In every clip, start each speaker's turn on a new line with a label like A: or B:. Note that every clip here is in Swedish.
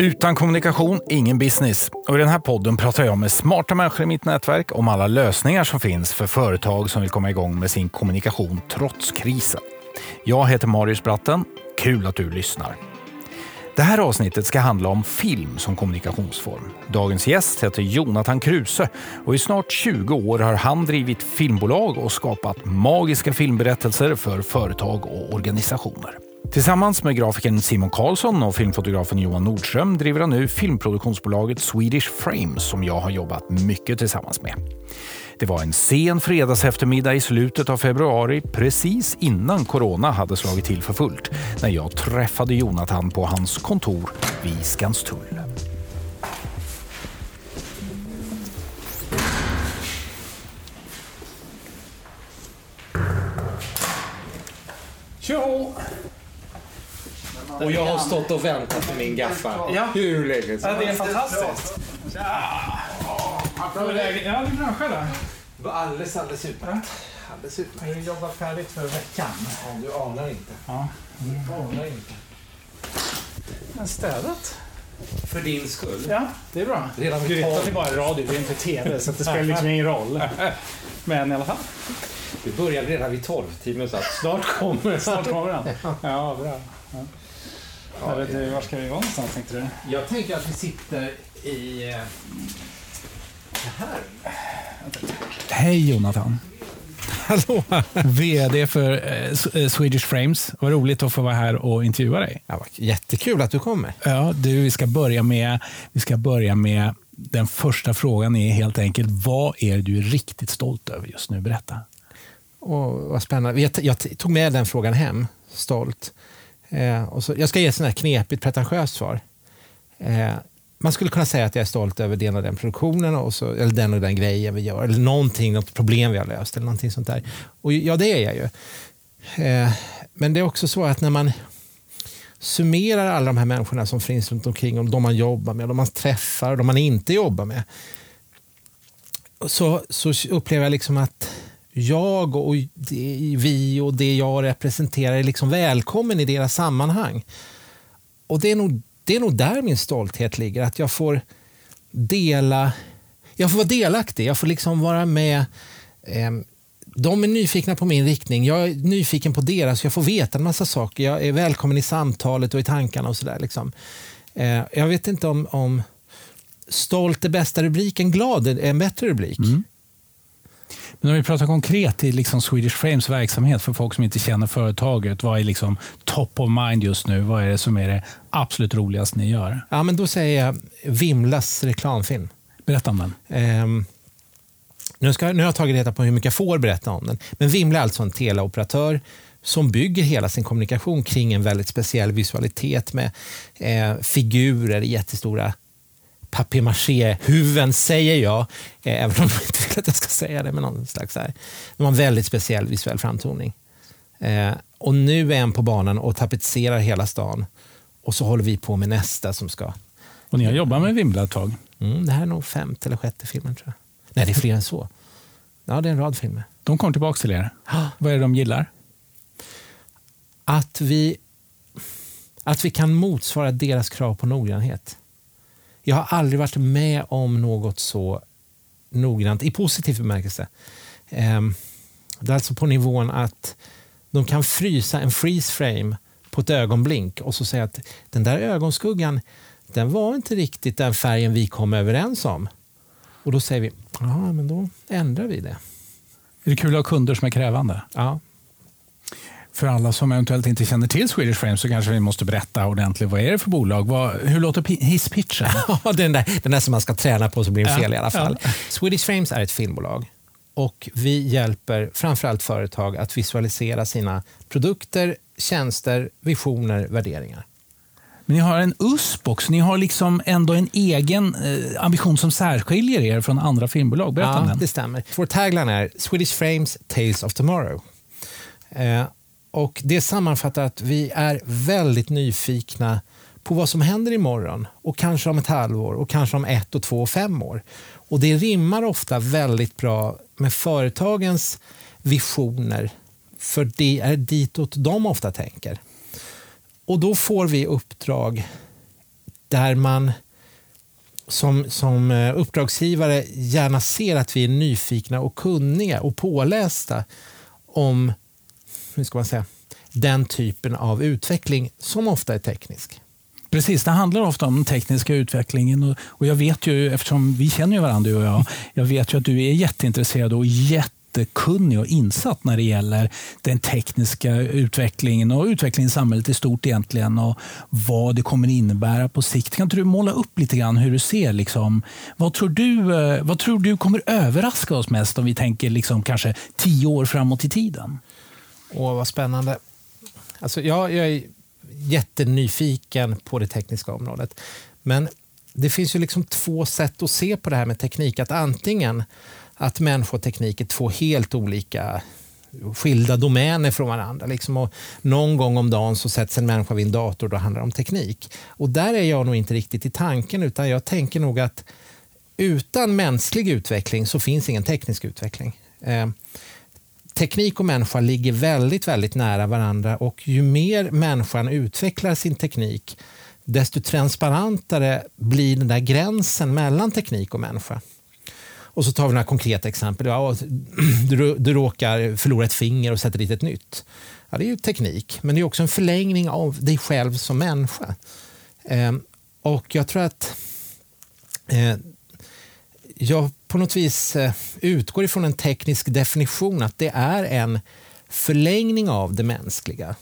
A: Utan kommunikation, ingen business. Och I den här podden pratar jag med smarta människor i mitt nätverk om alla lösningar som finns för företag som vill komma igång med sin kommunikation trots krisen. Jag heter Marius Bratten. Kul att du lyssnar. Det här avsnittet ska handla om film som kommunikationsform. Dagens gäst heter Jonathan Kruse och i snart 20 år har han drivit filmbolag och skapat magiska filmberättelser för företag och organisationer. Tillsammans med grafikern Simon Karlsson och filmfotografen Johan Nordström driver han nu filmproduktionsbolaget Swedish Frames som jag har jobbat mycket tillsammans med. Det var en sen fredagseftermiddag i slutet av februari, precis innan corona hade slagit till för fullt, när jag träffade Jonathan på hans kontor vid Skanstull.
B: Tjo! Och jag har stått och väntat på min gaffa
C: Ja.
B: hur länge som
C: Ja, det är
B: helst.
C: fantastiskt. Ja, Hur är läget? Ja, det är bra. Själv?
B: Det var alldeles, alldeles utmärkt. Alldeles utmärkt.
C: Har du jobbat färdigt för veckan?
B: Ja, du anar inte.
C: Ja.
B: Du anar inte.
C: Men städat?
B: För din skull.
C: Ja, det är bra.
B: Redan vid
C: Du vet
B: tolv.
C: att det bara är radio, det är inte TV, så det spelar liksom ingen roll. Men i alla fall,
B: Vi började redan vid 12 tiden så att snart kommer
C: snart kommer den. Ja, bra. Ja. Jag vet, inte, var ska vi vara någonstans tänkte du?
B: Jag tänker att vi sitter i... eh, Det.
A: Hej Jonathan!
D: Hallå!
A: VD för eh, eh, Swedish Frames. Vad roligt att få vara här och intervjua dig.
D: Ja, jättekul att du kommer.
A: Ja, du, vi ska börja med, vi ska börja med den första frågan är helt enkelt, vad är du riktigt stolt över just nu? Berätta.
D: Och vad spännande. Jag, jag tog med den frågan hem, stolt. Eh, och så, jag ska ge ett sånt här knepigt, pretentiöst svar. Eh, man skulle kunna säga att jag är stolt över den och den produktionen, och så, eller den och den grejen vi gör, eller någonting, något problem vi har löst, eller någonting sånt där. Och ja, det är jag ju. Eh, men det är också så att när man summerar alla de här människorna som finns runt omkring, och de man jobbar med, de man träffar och de man inte jobbar med, så, så upplever jag liksom att jag och det, vi och det jag representerar är liksom välkommen i deras sammanhang. Och det är, nog, det är nog där min stolthet ligger, att jag får dela, jag får vara delaktig, jag får liksom vara med. Ehm, de är nyfikna på min riktning, jag är nyfiken på deras, jag får veta en massa saker. Jag är välkommen i samtalet och i tankarna och sådär. Liksom. Eh, jag vet inte om, om stolt är bästa rubriken, glad är en bättre rubrik. Mm.
A: Men om vi pratar konkret i liksom Swedish Frames verksamhet för folk som inte känner företaget. Vad är liksom top of mind just nu? Vad är det som är det absolut roligaste ni gör?
D: Ja, men då säger jag Vimlas reklamfilm.
A: Berätta om den.
D: Ehm, nu, ska, nu har jag tagit reda på hur mycket jag får berätta om den. Men Vimla är alltså en teleoperatör som bygger hela sin kommunikation kring en väldigt speciell visualitet med eh, figurer i jättestora papier-maché-huvuden, säger jag. Eh, även om jag inte vill att jag ska säga det. med någon slags här. De har en väldigt speciell visuell framtoning. Eh, och nu är en på banan och tapetserar hela stan. Och så håller vi på med nästa som ska
A: Och ni har jobbat med Vimla ett tag.
D: Mm, det här är nog femte eller sjätte filmen tror jag. Nej, det är fler än så. Ja, det är en rad filmer.
A: De kom tillbaka till er. Vad är det de gillar?
D: Att vi, att vi kan motsvara deras krav på noggrannhet. Jag har aldrig varit med om något så noggrant, i positiv bemärkelse. Ehm, det är alltså på nivån att de kan frysa en freeze frame på ett ögonblink och så säga att den där ögonskuggan, den var inte riktigt den färgen vi kom överens om. Och då säger vi, ja men då ändrar vi det.
A: Är det kul att ha kunder som är krävande?
D: Ja,
A: För alla som eventuellt inte känner till Swedish Frames så kanske vi måste berätta ordentligt. Vad är det för bolag? Vad, hur låter pi- hisspitchen?
D: Den där, den där som man ska träna på så blir
A: Ja,
D: fel i alla fall.
A: ja.
D: Swedish Frames är ett filmbolag och vi hjälper framförallt företag att visualisera sina produkter, tjänster, visioner, värderingar.
A: Men ni har en USP också. Ni har liksom ändå en egen eh, ambition som särskiljer er från andra filmbolag. Berätta om
D: Ja,
A: den.
D: det stämmer. Vår tagline är Swedish Frames Tales of Tomorrow. Eh, och det sammanfattar att vi är väldigt nyfikna på vad som händer imorgon och kanske om ett halvår och kanske om ett och två och fem år. Och det rimmar ofta väldigt bra med företagens visioner. För det är ditåt de ofta tänker. Och då får vi uppdrag där man som, som eh, uppdragsgivare gärna ser att vi är nyfikna och kunniga och pålästa om hur ska man säga, den typen av utveckling som ofta är teknisk.
A: Precis, det handlar ofta om den tekniska utvecklingen. Och, och jag vet ju, eftersom vi känner ju varandra du och jag, jag vet ju att du är jätteintresserad och jättekunnig och insatt när det gäller den tekniska utvecklingen och utvecklingen i samhället i stort egentligen och vad det kommer innebära på sikt. Kan inte du måla upp lite grann hur du ser? Liksom, vad, tror du, eh, vad tror du kommer överraska oss mest om vi tänker liksom kanske tio år framåt i tiden?
D: Åh, vad spännande. Alltså, jag, jag är jättenyfiken på det tekniska området. Men det finns ju liksom två sätt att se på det här med teknik. Att antingen att människa och teknik är två helt olika skilda domäner från varandra. Liksom och någon gång om dagen så sätts en människa vid en dator och då handlar det om teknik. Och där är jag nog inte riktigt i tanken utan jag tänker nog att utan mänsklig utveckling så finns ingen teknisk utveckling. Eh, Teknik och människa ligger väldigt, väldigt nära varandra och ju mer människan utvecklar sin teknik desto transparentare blir den där gränsen mellan teknik och människa. Och så tar vi några konkreta exempel. Ja, du, du råkar förlora ett finger och sätter dit ett nytt. Ja, det är ju teknik, men det är också en förlängning av dig själv som människa. Eh, och jag tror att eh, jag på något vis eh, utgår ifrån en teknisk definition att det är en förlängning av det mänskliga.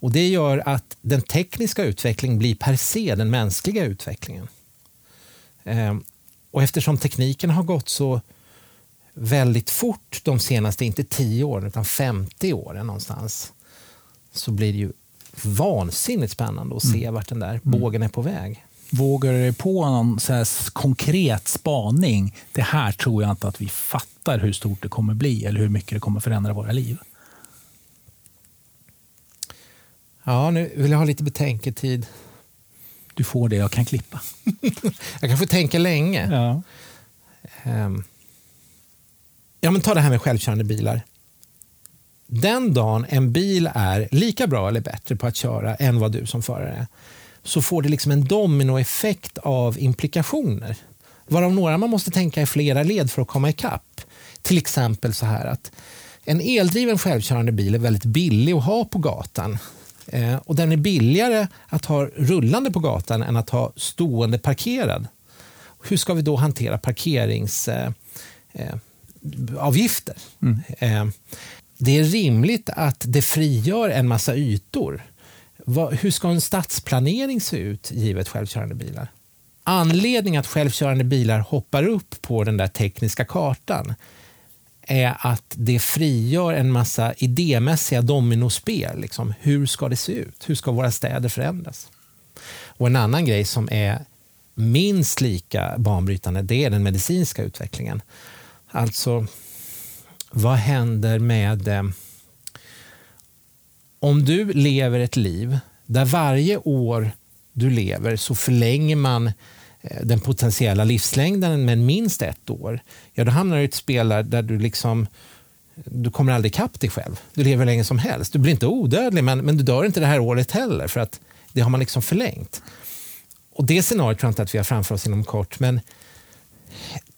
D: Och Det gör att den tekniska utvecklingen blir per se den mänskliga utvecklingen. Ehm, och eftersom tekniken har gått så väldigt fort de senaste, inte 10 åren, utan 50 åren någonstans, så blir det ju vansinnigt spännande att se mm. vart den där mm. bågen är på väg.
A: Vågar du på någon så konkret spaning? Det här tror jag inte att vi fattar hur stort det kommer bli eller hur mycket det kommer förändra våra liv.
D: Ja, nu vill jag ha lite betänketid.
A: Du får det, jag kan klippa.
D: jag kan få tänka länge. Ja. Um. ja, men ta det här med självkörande bilar. Den dagen en bil är lika bra eller bättre på att köra än vad du som förare är, så får det liksom en dominoeffekt av implikationer. Varav några man måste tänka i flera led för att komma ikapp. Till exempel så här att en eldriven självkörande bil är väldigt billig att ha på gatan. Eh, och den är billigare att ha rullande på gatan än att ha stående parkerad. Hur ska vi då hantera parkeringsavgifter? Eh, eh, mm. Eh, det är rimligt att det frigör en massa ytor vad, hur ska en stadsplanering se ut givet självkörande bilar? Anledningen att självkörande bilar hoppar upp på den där tekniska kartan är att det frigör en massa idémässiga dominospel. Liksom. Hur ska det se ut? Hur ska våra städer förändras? Och En annan grej som är minst lika banbrytande det är den medicinska utvecklingen. Alltså, vad händer med eh, om du lever ett liv där varje år du lever så förlänger man eh, den potentiella livslängden med minst ett år, ja då hamnar du i ett spel där du liksom du kommer aldrig ikapp dig själv. Du lever hur länge som helst. Du blir inte odödlig, men, men du dör inte det här året heller för att det har man liksom förlängt. Och Det scenariot tror jag inte att vi har framför oss inom kort, men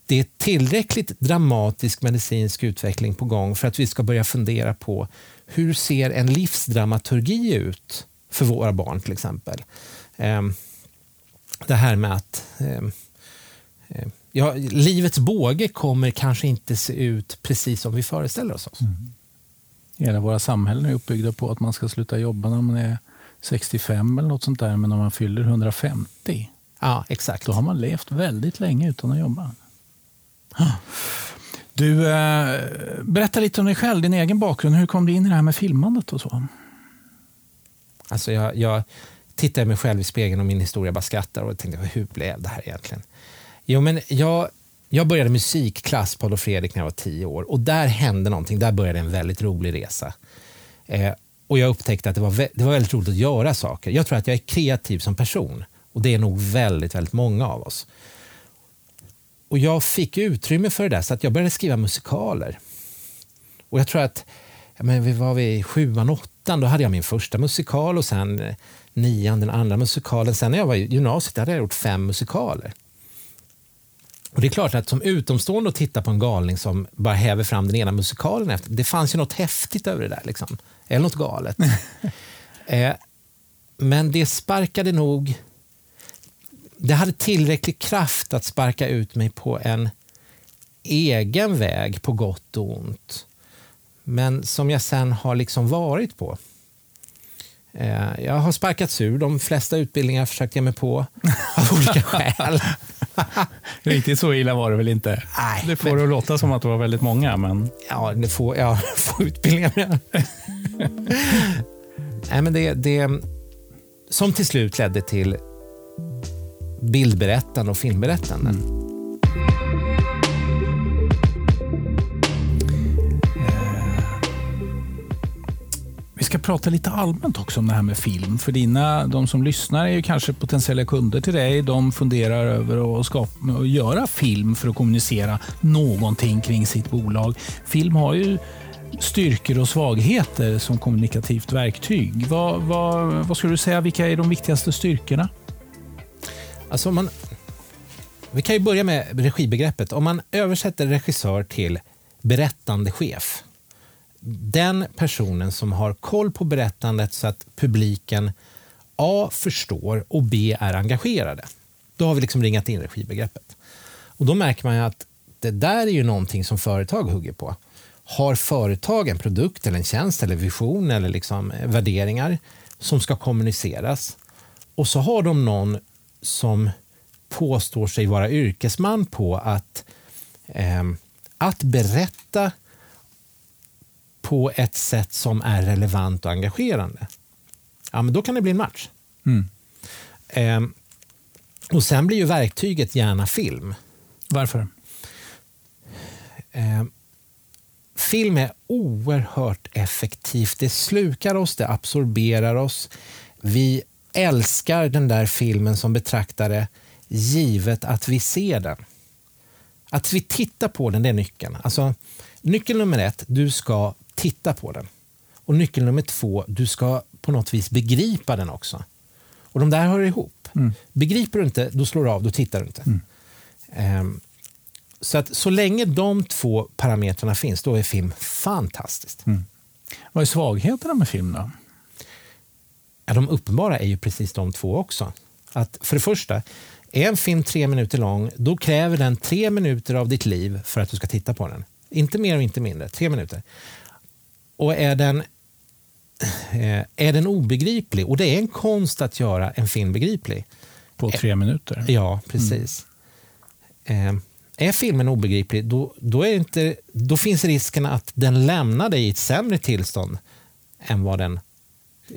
D: det är tillräckligt dramatisk medicinsk utveckling på gång för att vi ska börja fundera på hur ser en livsdramaturgi ut för våra barn till exempel. Ehm, det här med att ehm, eh, ja, livets båge kommer kanske inte se ut precis som vi föreställer oss. Mm.
A: Hela våra samhällen är uppbyggda på att man ska sluta jobba när man är 65 eller något sånt där, men när man fyller 150
D: Ja, exakt.
A: Då har man levt väldigt länge utan att jobba. Du, eh, berätta lite om dig själv, din egen bakgrund. Hur kom du in i det här med filmandet och så?
D: Alltså jag, jag tittar mig själv i spegeln och min historia bara skrattar och tänkte, hur blev det här egentligen? Jo, men jag, jag började musikklass på Adolf Fredrik när jag var tio år och där hände någonting. Där började en väldigt rolig resa. Eh, och jag upptäckte att det var, det var väldigt roligt att göra saker. Jag tror att jag är kreativ som person och det är nog väldigt, väldigt många av oss. Och jag fick utrymme för det där så att jag började skriva musikaler. Och jag tror att ja, men vi var vi sjuan, åttan, då hade jag min första musikal och sen eh, nian den andra musikalen. Sen när jag var i gymnasiet hade jag gjort fem musikaler. Och Det är klart att som utomstående och titta på en galning som bara häver fram den ena musikalen efter, det fanns ju något häftigt över det där. Liksom. Eller något galet. eh, men det sparkade nog... Det hade tillräcklig kraft att sparka ut mig på en egen väg på gott och ont. Men som jag sen har liksom varit på. Eh, jag har sparkats ur de flesta utbildningar jag försökt ge mig på av olika skäl.
A: Riktigt så illa var det väl inte?
D: Nej,
A: det får det att låta som att det var väldigt många. Men...
D: Ja, det får, ja, får utbildningar med. Nej, men det, det som till slut ledde till bildberättande och filmberättande. Mm.
A: Eh, vi ska prata lite allmänt också om det här med film. För dina, de som lyssnar är ju kanske potentiella kunder till dig. De funderar över att, skapa, att göra film för att kommunicera någonting kring sitt bolag. Film har ju styrkor och svagheter som kommunikativt verktyg. Vad, vad, vad skulle du säga, vilka är de viktigaste styrkorna?
D: Alltså man, vi kan ju börja med regibegreppet. Om man översätter regissör till berättande chef den personen som har koll på berättandet så att publiken A. förstår och B. är engagerade. Då har vi liksom ringat in regibegreppet. Och då märker man att det där är ju någonting som företag hugger på. Har företag en produkt, eller en tjänst, eller vision eller liksom värderingar som ska kommuniceras och så har de någon som påstår sig vara yrkesman på att, eh, att berätta på ett sätt som är relevant och engagerande, ja, men då kan det bli en match. Mm. Eh, och Sen blir ju verktyget gärna film.
A: Varför?
D: Eh, film är oerhört effektivt. Det slukar oss, det absorberar oss. Vi älskar den där filmen som betraktare givet att vi ser den. Att vi tittar på den, det är nyckeln. Alltså, nyckel nummer ett, du ska titta på den. Och nyckel nummer två, du ska på något vis begripa den också. Och de där hör ihop. Mm. Begriper du inte, då slår du av, då tittar du inte. Mm. Um, så att så länge de två parametrarna finns, då är film fantastiskt. Mm.
A: Vad är svagheterna med film då?
D: Ja, de uppenbara är ju precis de två också. Att för det första, är en film tre minuter lång, då kräver den tre minuter av ditt liv för att du ska titta på den. Inte mer och inte mindre. Tre minuter. Och är den, eh, är den obegriplig, och det är en konst att göra en film begriplig.
A: På tre minuter?
D: Ja, precis. Mm. Är filmen obegriplig, då, då, är inte, då finns risken att den lämnar dig i ett sämre tillstånd än vad, den,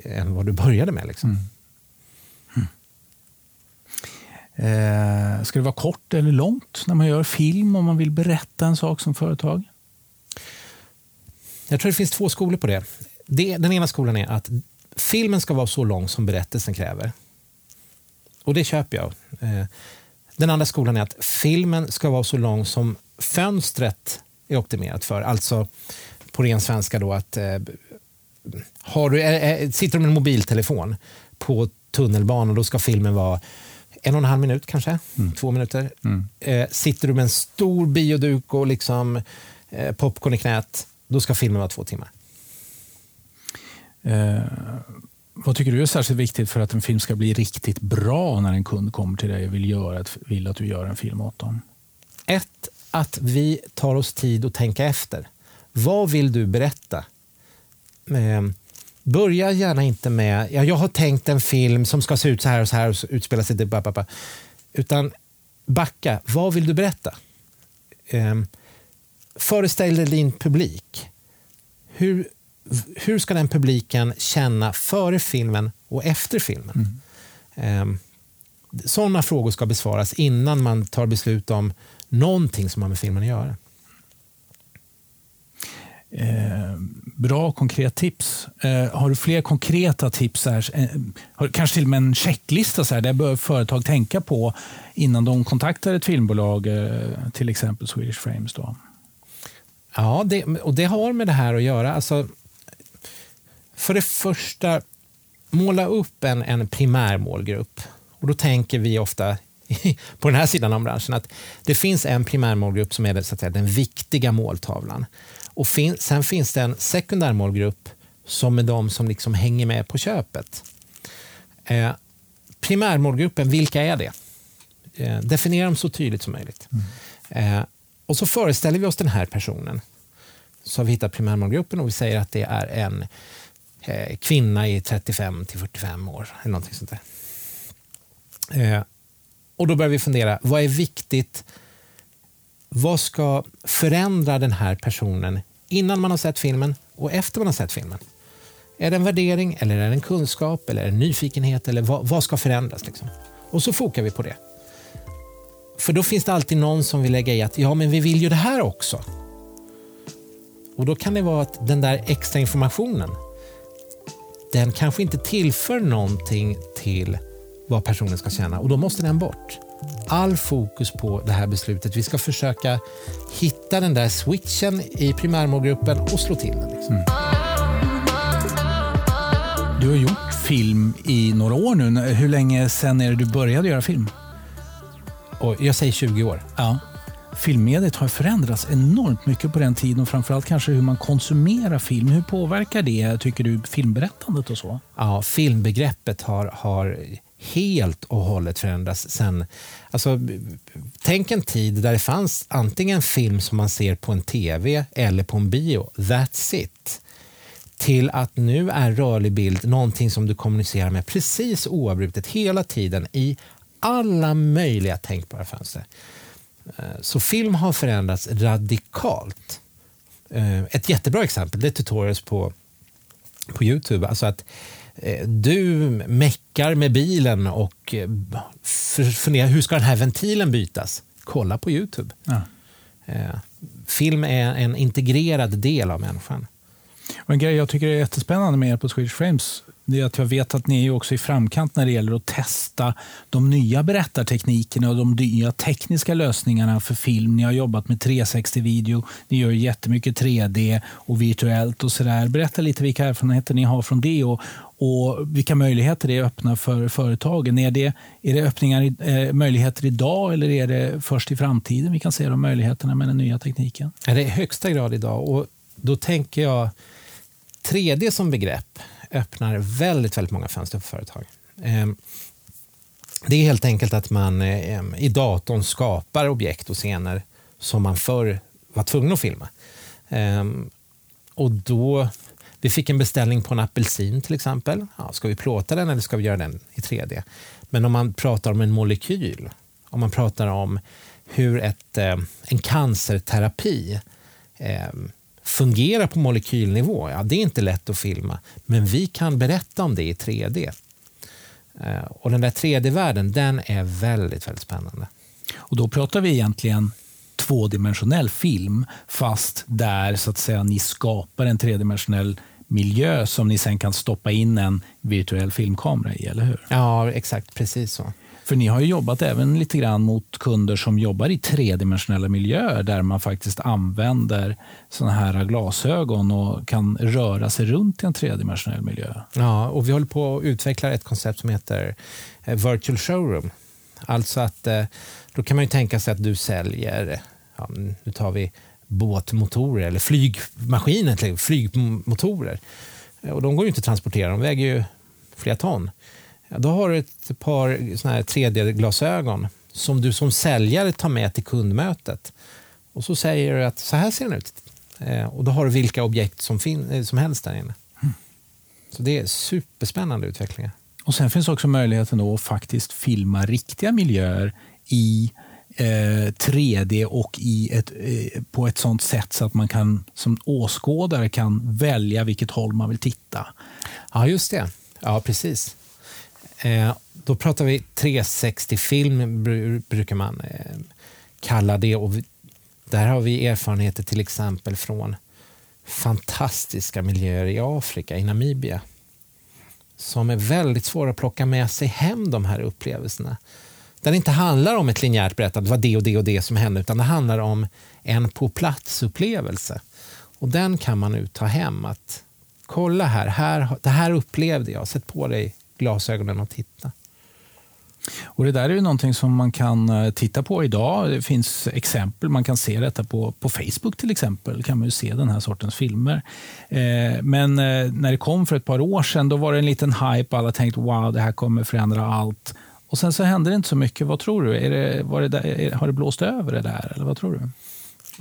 D: än vad du började med. Liksom. Mm.
A: Eh, ska det vara kort eller långt när man gör film om man vill berätta en sak som företag?
D: Jag tror det finns två skolor på det. det. Den ena skolan är att filmen ska vara så lång som berättelsen kräver. Och det köper jag. Eh, den andra skolan är att filmen ska vara så lång som fönstret är optimerat för. Alltså på ren svenska då att eh, har du, äh, sitter du med en mobiltelefon på tunnelbanan då ska filmen vara en och en halv minut kanske, mm. två minuter. Mm. Eh, sitter du med en stor bioduk och liksom, eh, popcorn i knät, då ska filmen vara två timmar.
A: Eh, vad tycker du är särskilt viktigt för att en film ska bli riktigt bra när en kund kommer till dig och vill, göra vill att du gör en film åt dem?
D: Ett, att vi tar oss tid att tänka efter. Vad vill du berätta? Eh, börja gärna inte med ja, jag har tänkt en film som ska se ut så här och så här och utspela sig... Till, utan backa. Vad vill du berätta? Eh, föreställ dig din publik. Hur, hur ska den publiken känna före filmen och efter filmen? Mm. Eh, sådana frågor ska besvaras innan man tar beslut om någonting som har med filmen att göra.
A: Eh, bra konkret tips. Eh, har du fler konkreta tips? Här, eh, kanske till och med en checklista så här, där bör företag tänka på innan de kontaktar ett filmbolag, eh, till exempel Swedish Frames? Då?
D: Ja, det, och det har med det här att göra. Alltså, för det första, måla upp en, en primär målgrupp. Och då tänker vi ofta på den här sidan av branschen att det finns en primärmålgrupp som är så att säga, den viktiga måltavlan. Och fin, sen finns det en sekundär målgrupp som är de som liksom hänger med på köpet. Eh, primärmålgruppen, vilka är det? Eh, definiera dem så tydligt som möjligt. Mm. Eh, och så föreställer vi oss den här personen. Så har vi hittat primärmålgruppen och vi säger att det är en eh, kvinna i 35 till 45 år. Eller någonting sånt där. Eh, och då börjar vi fundera, vad är viktigt? Vad ska förändra den här personen innan man har sett filmen och efter man har sett filmen? Är det en värdering, eller är det en kunskap, eller är det en nyfikenhet? Eller vad, vad ska förändras? Liksom? Och så fokar vi på det. För då finns det alltid någon som vill lägga i att ja, men vi vill ju det här också. Och då kan det vara att den där extra informationen, den kanske inte tillför någonting till vad personen ska känna och då måste den bort. All fokus på det här beslutet. Vi ska försöka hitta den där switchen i primärmålgruppen och slå till den. Liksom. Mm.
A: Du har gjort film i några år nu. Hur länge sen är det du började göra film?
D: Och jag säger 20 år.
A: Ja. Filmmediet har förändrats enormt mycket på den tiden och framförallt kanske hur man konsumerar film. Hur påverkar det, tycker du, filmberättandet och så?
D: Ja, filmbegreppet har, har helt och hållet förändrats sen... Alltså, tänk en tid där det fanns antingen film som man ser på en tv eller på en bio. That's it till att nu är rörlig bild någonting som du kommunicerar med precis oavbrutet hela tiden i alla möjliga tänkbara fönster. Eh, så film har förändrats radikalt. Eh, ett jättebra exempel det är tutorials på, på Youtube. Alltså att du meckar med bilen och funderar hur ska den här ventilen bytas. Kolla på Youtube. Ja. Film är en integrerad del av människan.
A: Och en grej jag tycker är jättespännande med er på Swedish Frames det är att jag vet att ni är också i framkant när det gäller att testa de nya berättarteknikerna och de nya tekniska lösningarna för film. Ni har jobbat med 360-video, ni gör jättemycket 3D och virtuellt och sådär. Berätta lite vilka erfarenheter ni har från det och, och vilka möjligheter det öppnar för företagen. Är det, är det öppningar, eh, möjligheter idag eller är det först i framtiden vi kan se de möjligheterna med den nya tekniken?
D: Det är i högsta grad idag och då tänker jag 3D som begrepp öppnar väldigt, väldigt många fönster för företag. Ehm, det är helt enkelt att man ehm, i datorn skapar objekt och scener som man förr var tvungen att filma. Ehm, och då, vi fick en beställning på en apelsin till exempel. Ja, ska vi plåta den eller ska vi göra den i 3D? Men om man pratar om en molekyl, om man pratar om hur ett, en cancerterapi fungerar på molekylnivå, ja, det är inte lätt att filma. Men vi kan berätta om det i 3D. Eh, och den där 3D-världen, den är väldigt, väldigt spännande.
A: Och då pratar vi egentligen tvådimensionell film, fast där så att säga ni skapar en tredimensionell miljö som ni sen kan stoppa in en virtuell filmkamera i, eller hur?
D: Ja, exakt. Precis så.
A: För ni har ju jobbat även lite grann mot kunder som jobbar i tredimensionella miljöer där man faktiskt använder såna här glasögon och kan röra sig runt i en tredimensionell miljö.
D: Ja, och vi håller på att utveckla ett koncept som heter eh, Virtual Showroom. Alltså att eh, då kan man ju tänka sig att du säljer, ja, nu tar vi båtmotorer eller flygmaskiner, flygmotorer. Och de går ju inte att transportera, de väger ju flera ton. Ja, då har du ett par såna här 3D-glasögon som du som säljare tar med till kundmötet. Och så säger du att så här ser den ut. Eh, och då har du vilka objekt som, fin- eh, som helst där inne. Mm. Så det är superspännande utvecklingar.
A: Och Sen finns också möjligheten att faktiskt filma riktiga miljöer i eh, 3D och i ett, eh, på ett sånt sätt så att man kan som åskådare kan välja vilket håll man vill titta.
D: Ja, just det. Ja, precis. Eh, då pratar vi 360-film, brukar man eh, kalla det. Och där har vi erfarenheter till exempel från fantastiska miljöer i Afrika, i Namibia som är väldigt svåra att plocka med sig hem, de här upplevelserna. Där det inte handlar om ett linjärt berättande, det var det och det och det som hände, utan det handlar om en på plats-upplevelse. Och den kan man nu ta hem. att Kolla här, här, det här upplevde jag. Sätt på dig glasögonen och titta.
A: Och Det där är ju någonting som man kan eh, titta på idag. Det finns exempel. Man kan se detta på, på Facebook till exempel. kan man ju se den här sortens filmer. Eh, men eh, när det kom för ett par år sedan då var det en liten hype. Alla tänkte wow, det här kommer förändra allt. Och Sen så hände det inte så mycket. Vad tror du? Är det, var det där, är, har det blåst över det där? Eller vad tror du?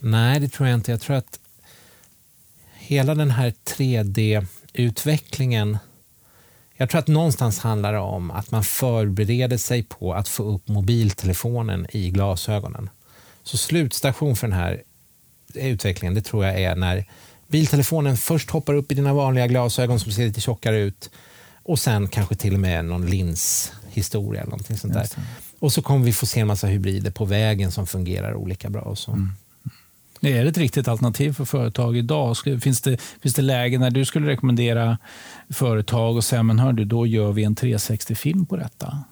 D: Nej, det tror jag inte. Jag tror att hela den här 3D-utvecklingen jag tror att någonstans handlar det om att man förbereder sig på att få upp mobiltelefonen i glasögonen. Så slutstation för den här utvecklingen det tror jag är när biltelefonen först hoppar upp i dina vanliga glasögon som ser lite tjockare ut och sen kanske till och med någon linshistoria. Eller någonting sånt där. Och så kommer vi få se en massa hybrider på vägen som fungerar olika bra. Och så. Mm.
A: Är det ett riktigt alternativ för företag idag? Finns det, finns det lägen när du skulle rekommendera företag och säga men hör du, då gör vi en 360-film på detta?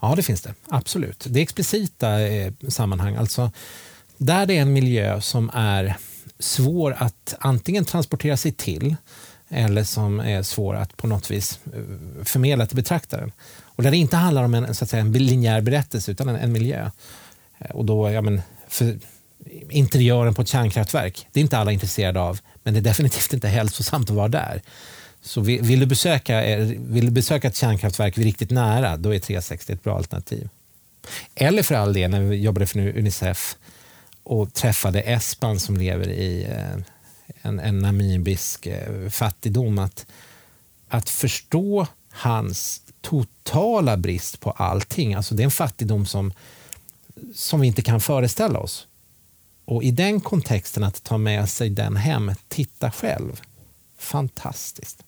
D: Ja, det finns det. Absolut. Det är explicita eh, sammanhang. Alltså, där det är en miljö som är svår att antingen transportera sig till eller som är svår att på något vis eh, förmedla till betraktaren. Och där det inte handlar om en, så att säga, en linjär berättelse utan en, en miljö. Eh, och då, ja, men, för, interiören på ett kärnkraftverk. Det är inte alla intresserade av, men det är definitivt inte hälsosamt att vara där. Så vill du besöka, eh, vill du besöka ett kärnkraftverk riktigt nära, då är 360 ett bra alternativ. Eller för all del, när vi jobbade för Unicef och träffade Espan som lever i eh, en, en namibisk eh, fattigdom. Att, att förstå hans totala brist på allting. Alltså det är en fattigdom som, som vi inte kan föreställa oss. Och i den kontexten att ta med sig den hem, titta själv. Fantastiskt.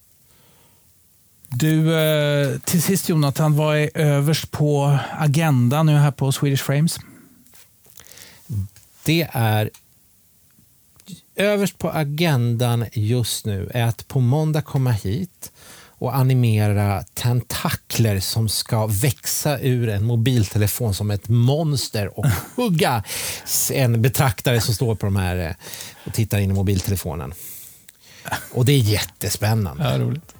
A: Du, eh, till sist Jonathan, vad är överst på agendan nu här på Swedish Frames?
D: Det är överst på agendan just nu är att på måndag komma hit och animera tentakler som ska växa ur en mobiltelefon som ett monster och hugga en betraktare som står på de här eh, och tittar in i mobiltelefonen. Och det är jättespännande.
A: Ja, roligt.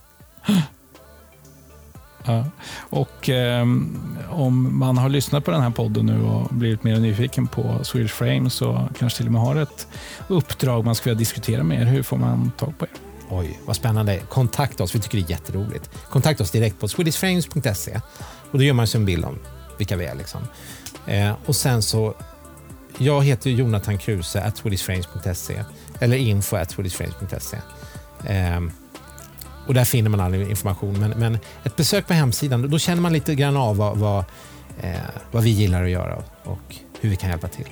A: Ja. Och eh, om man har lyssnat på den här podden nu och blivit mer nyfiken på Swedish Frame så kanske till och med har ett uppdrag man skulle vilja diskutera med er. Hur får man tag på er?
D: Oj, vad spännande. Kontakta oss, vi tycker det är jätteroligt. Kontakta oss direkt på swedishframes.se och då gör man sig en bild om vilka vi är. Liksom. Eh, och sen så, jag heter Jonathan Kruse at swedishframes.se eller info at swedishframes.se. Eh, och där finner man all information. Men, men, ett besök på hemsidan, då känner man lite grann av vad, vad, eh, vad vi gillar att göra och hur vi kan hjälpa till.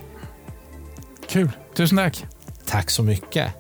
A: Kul. Tusen tack.
D: Tack så mycket.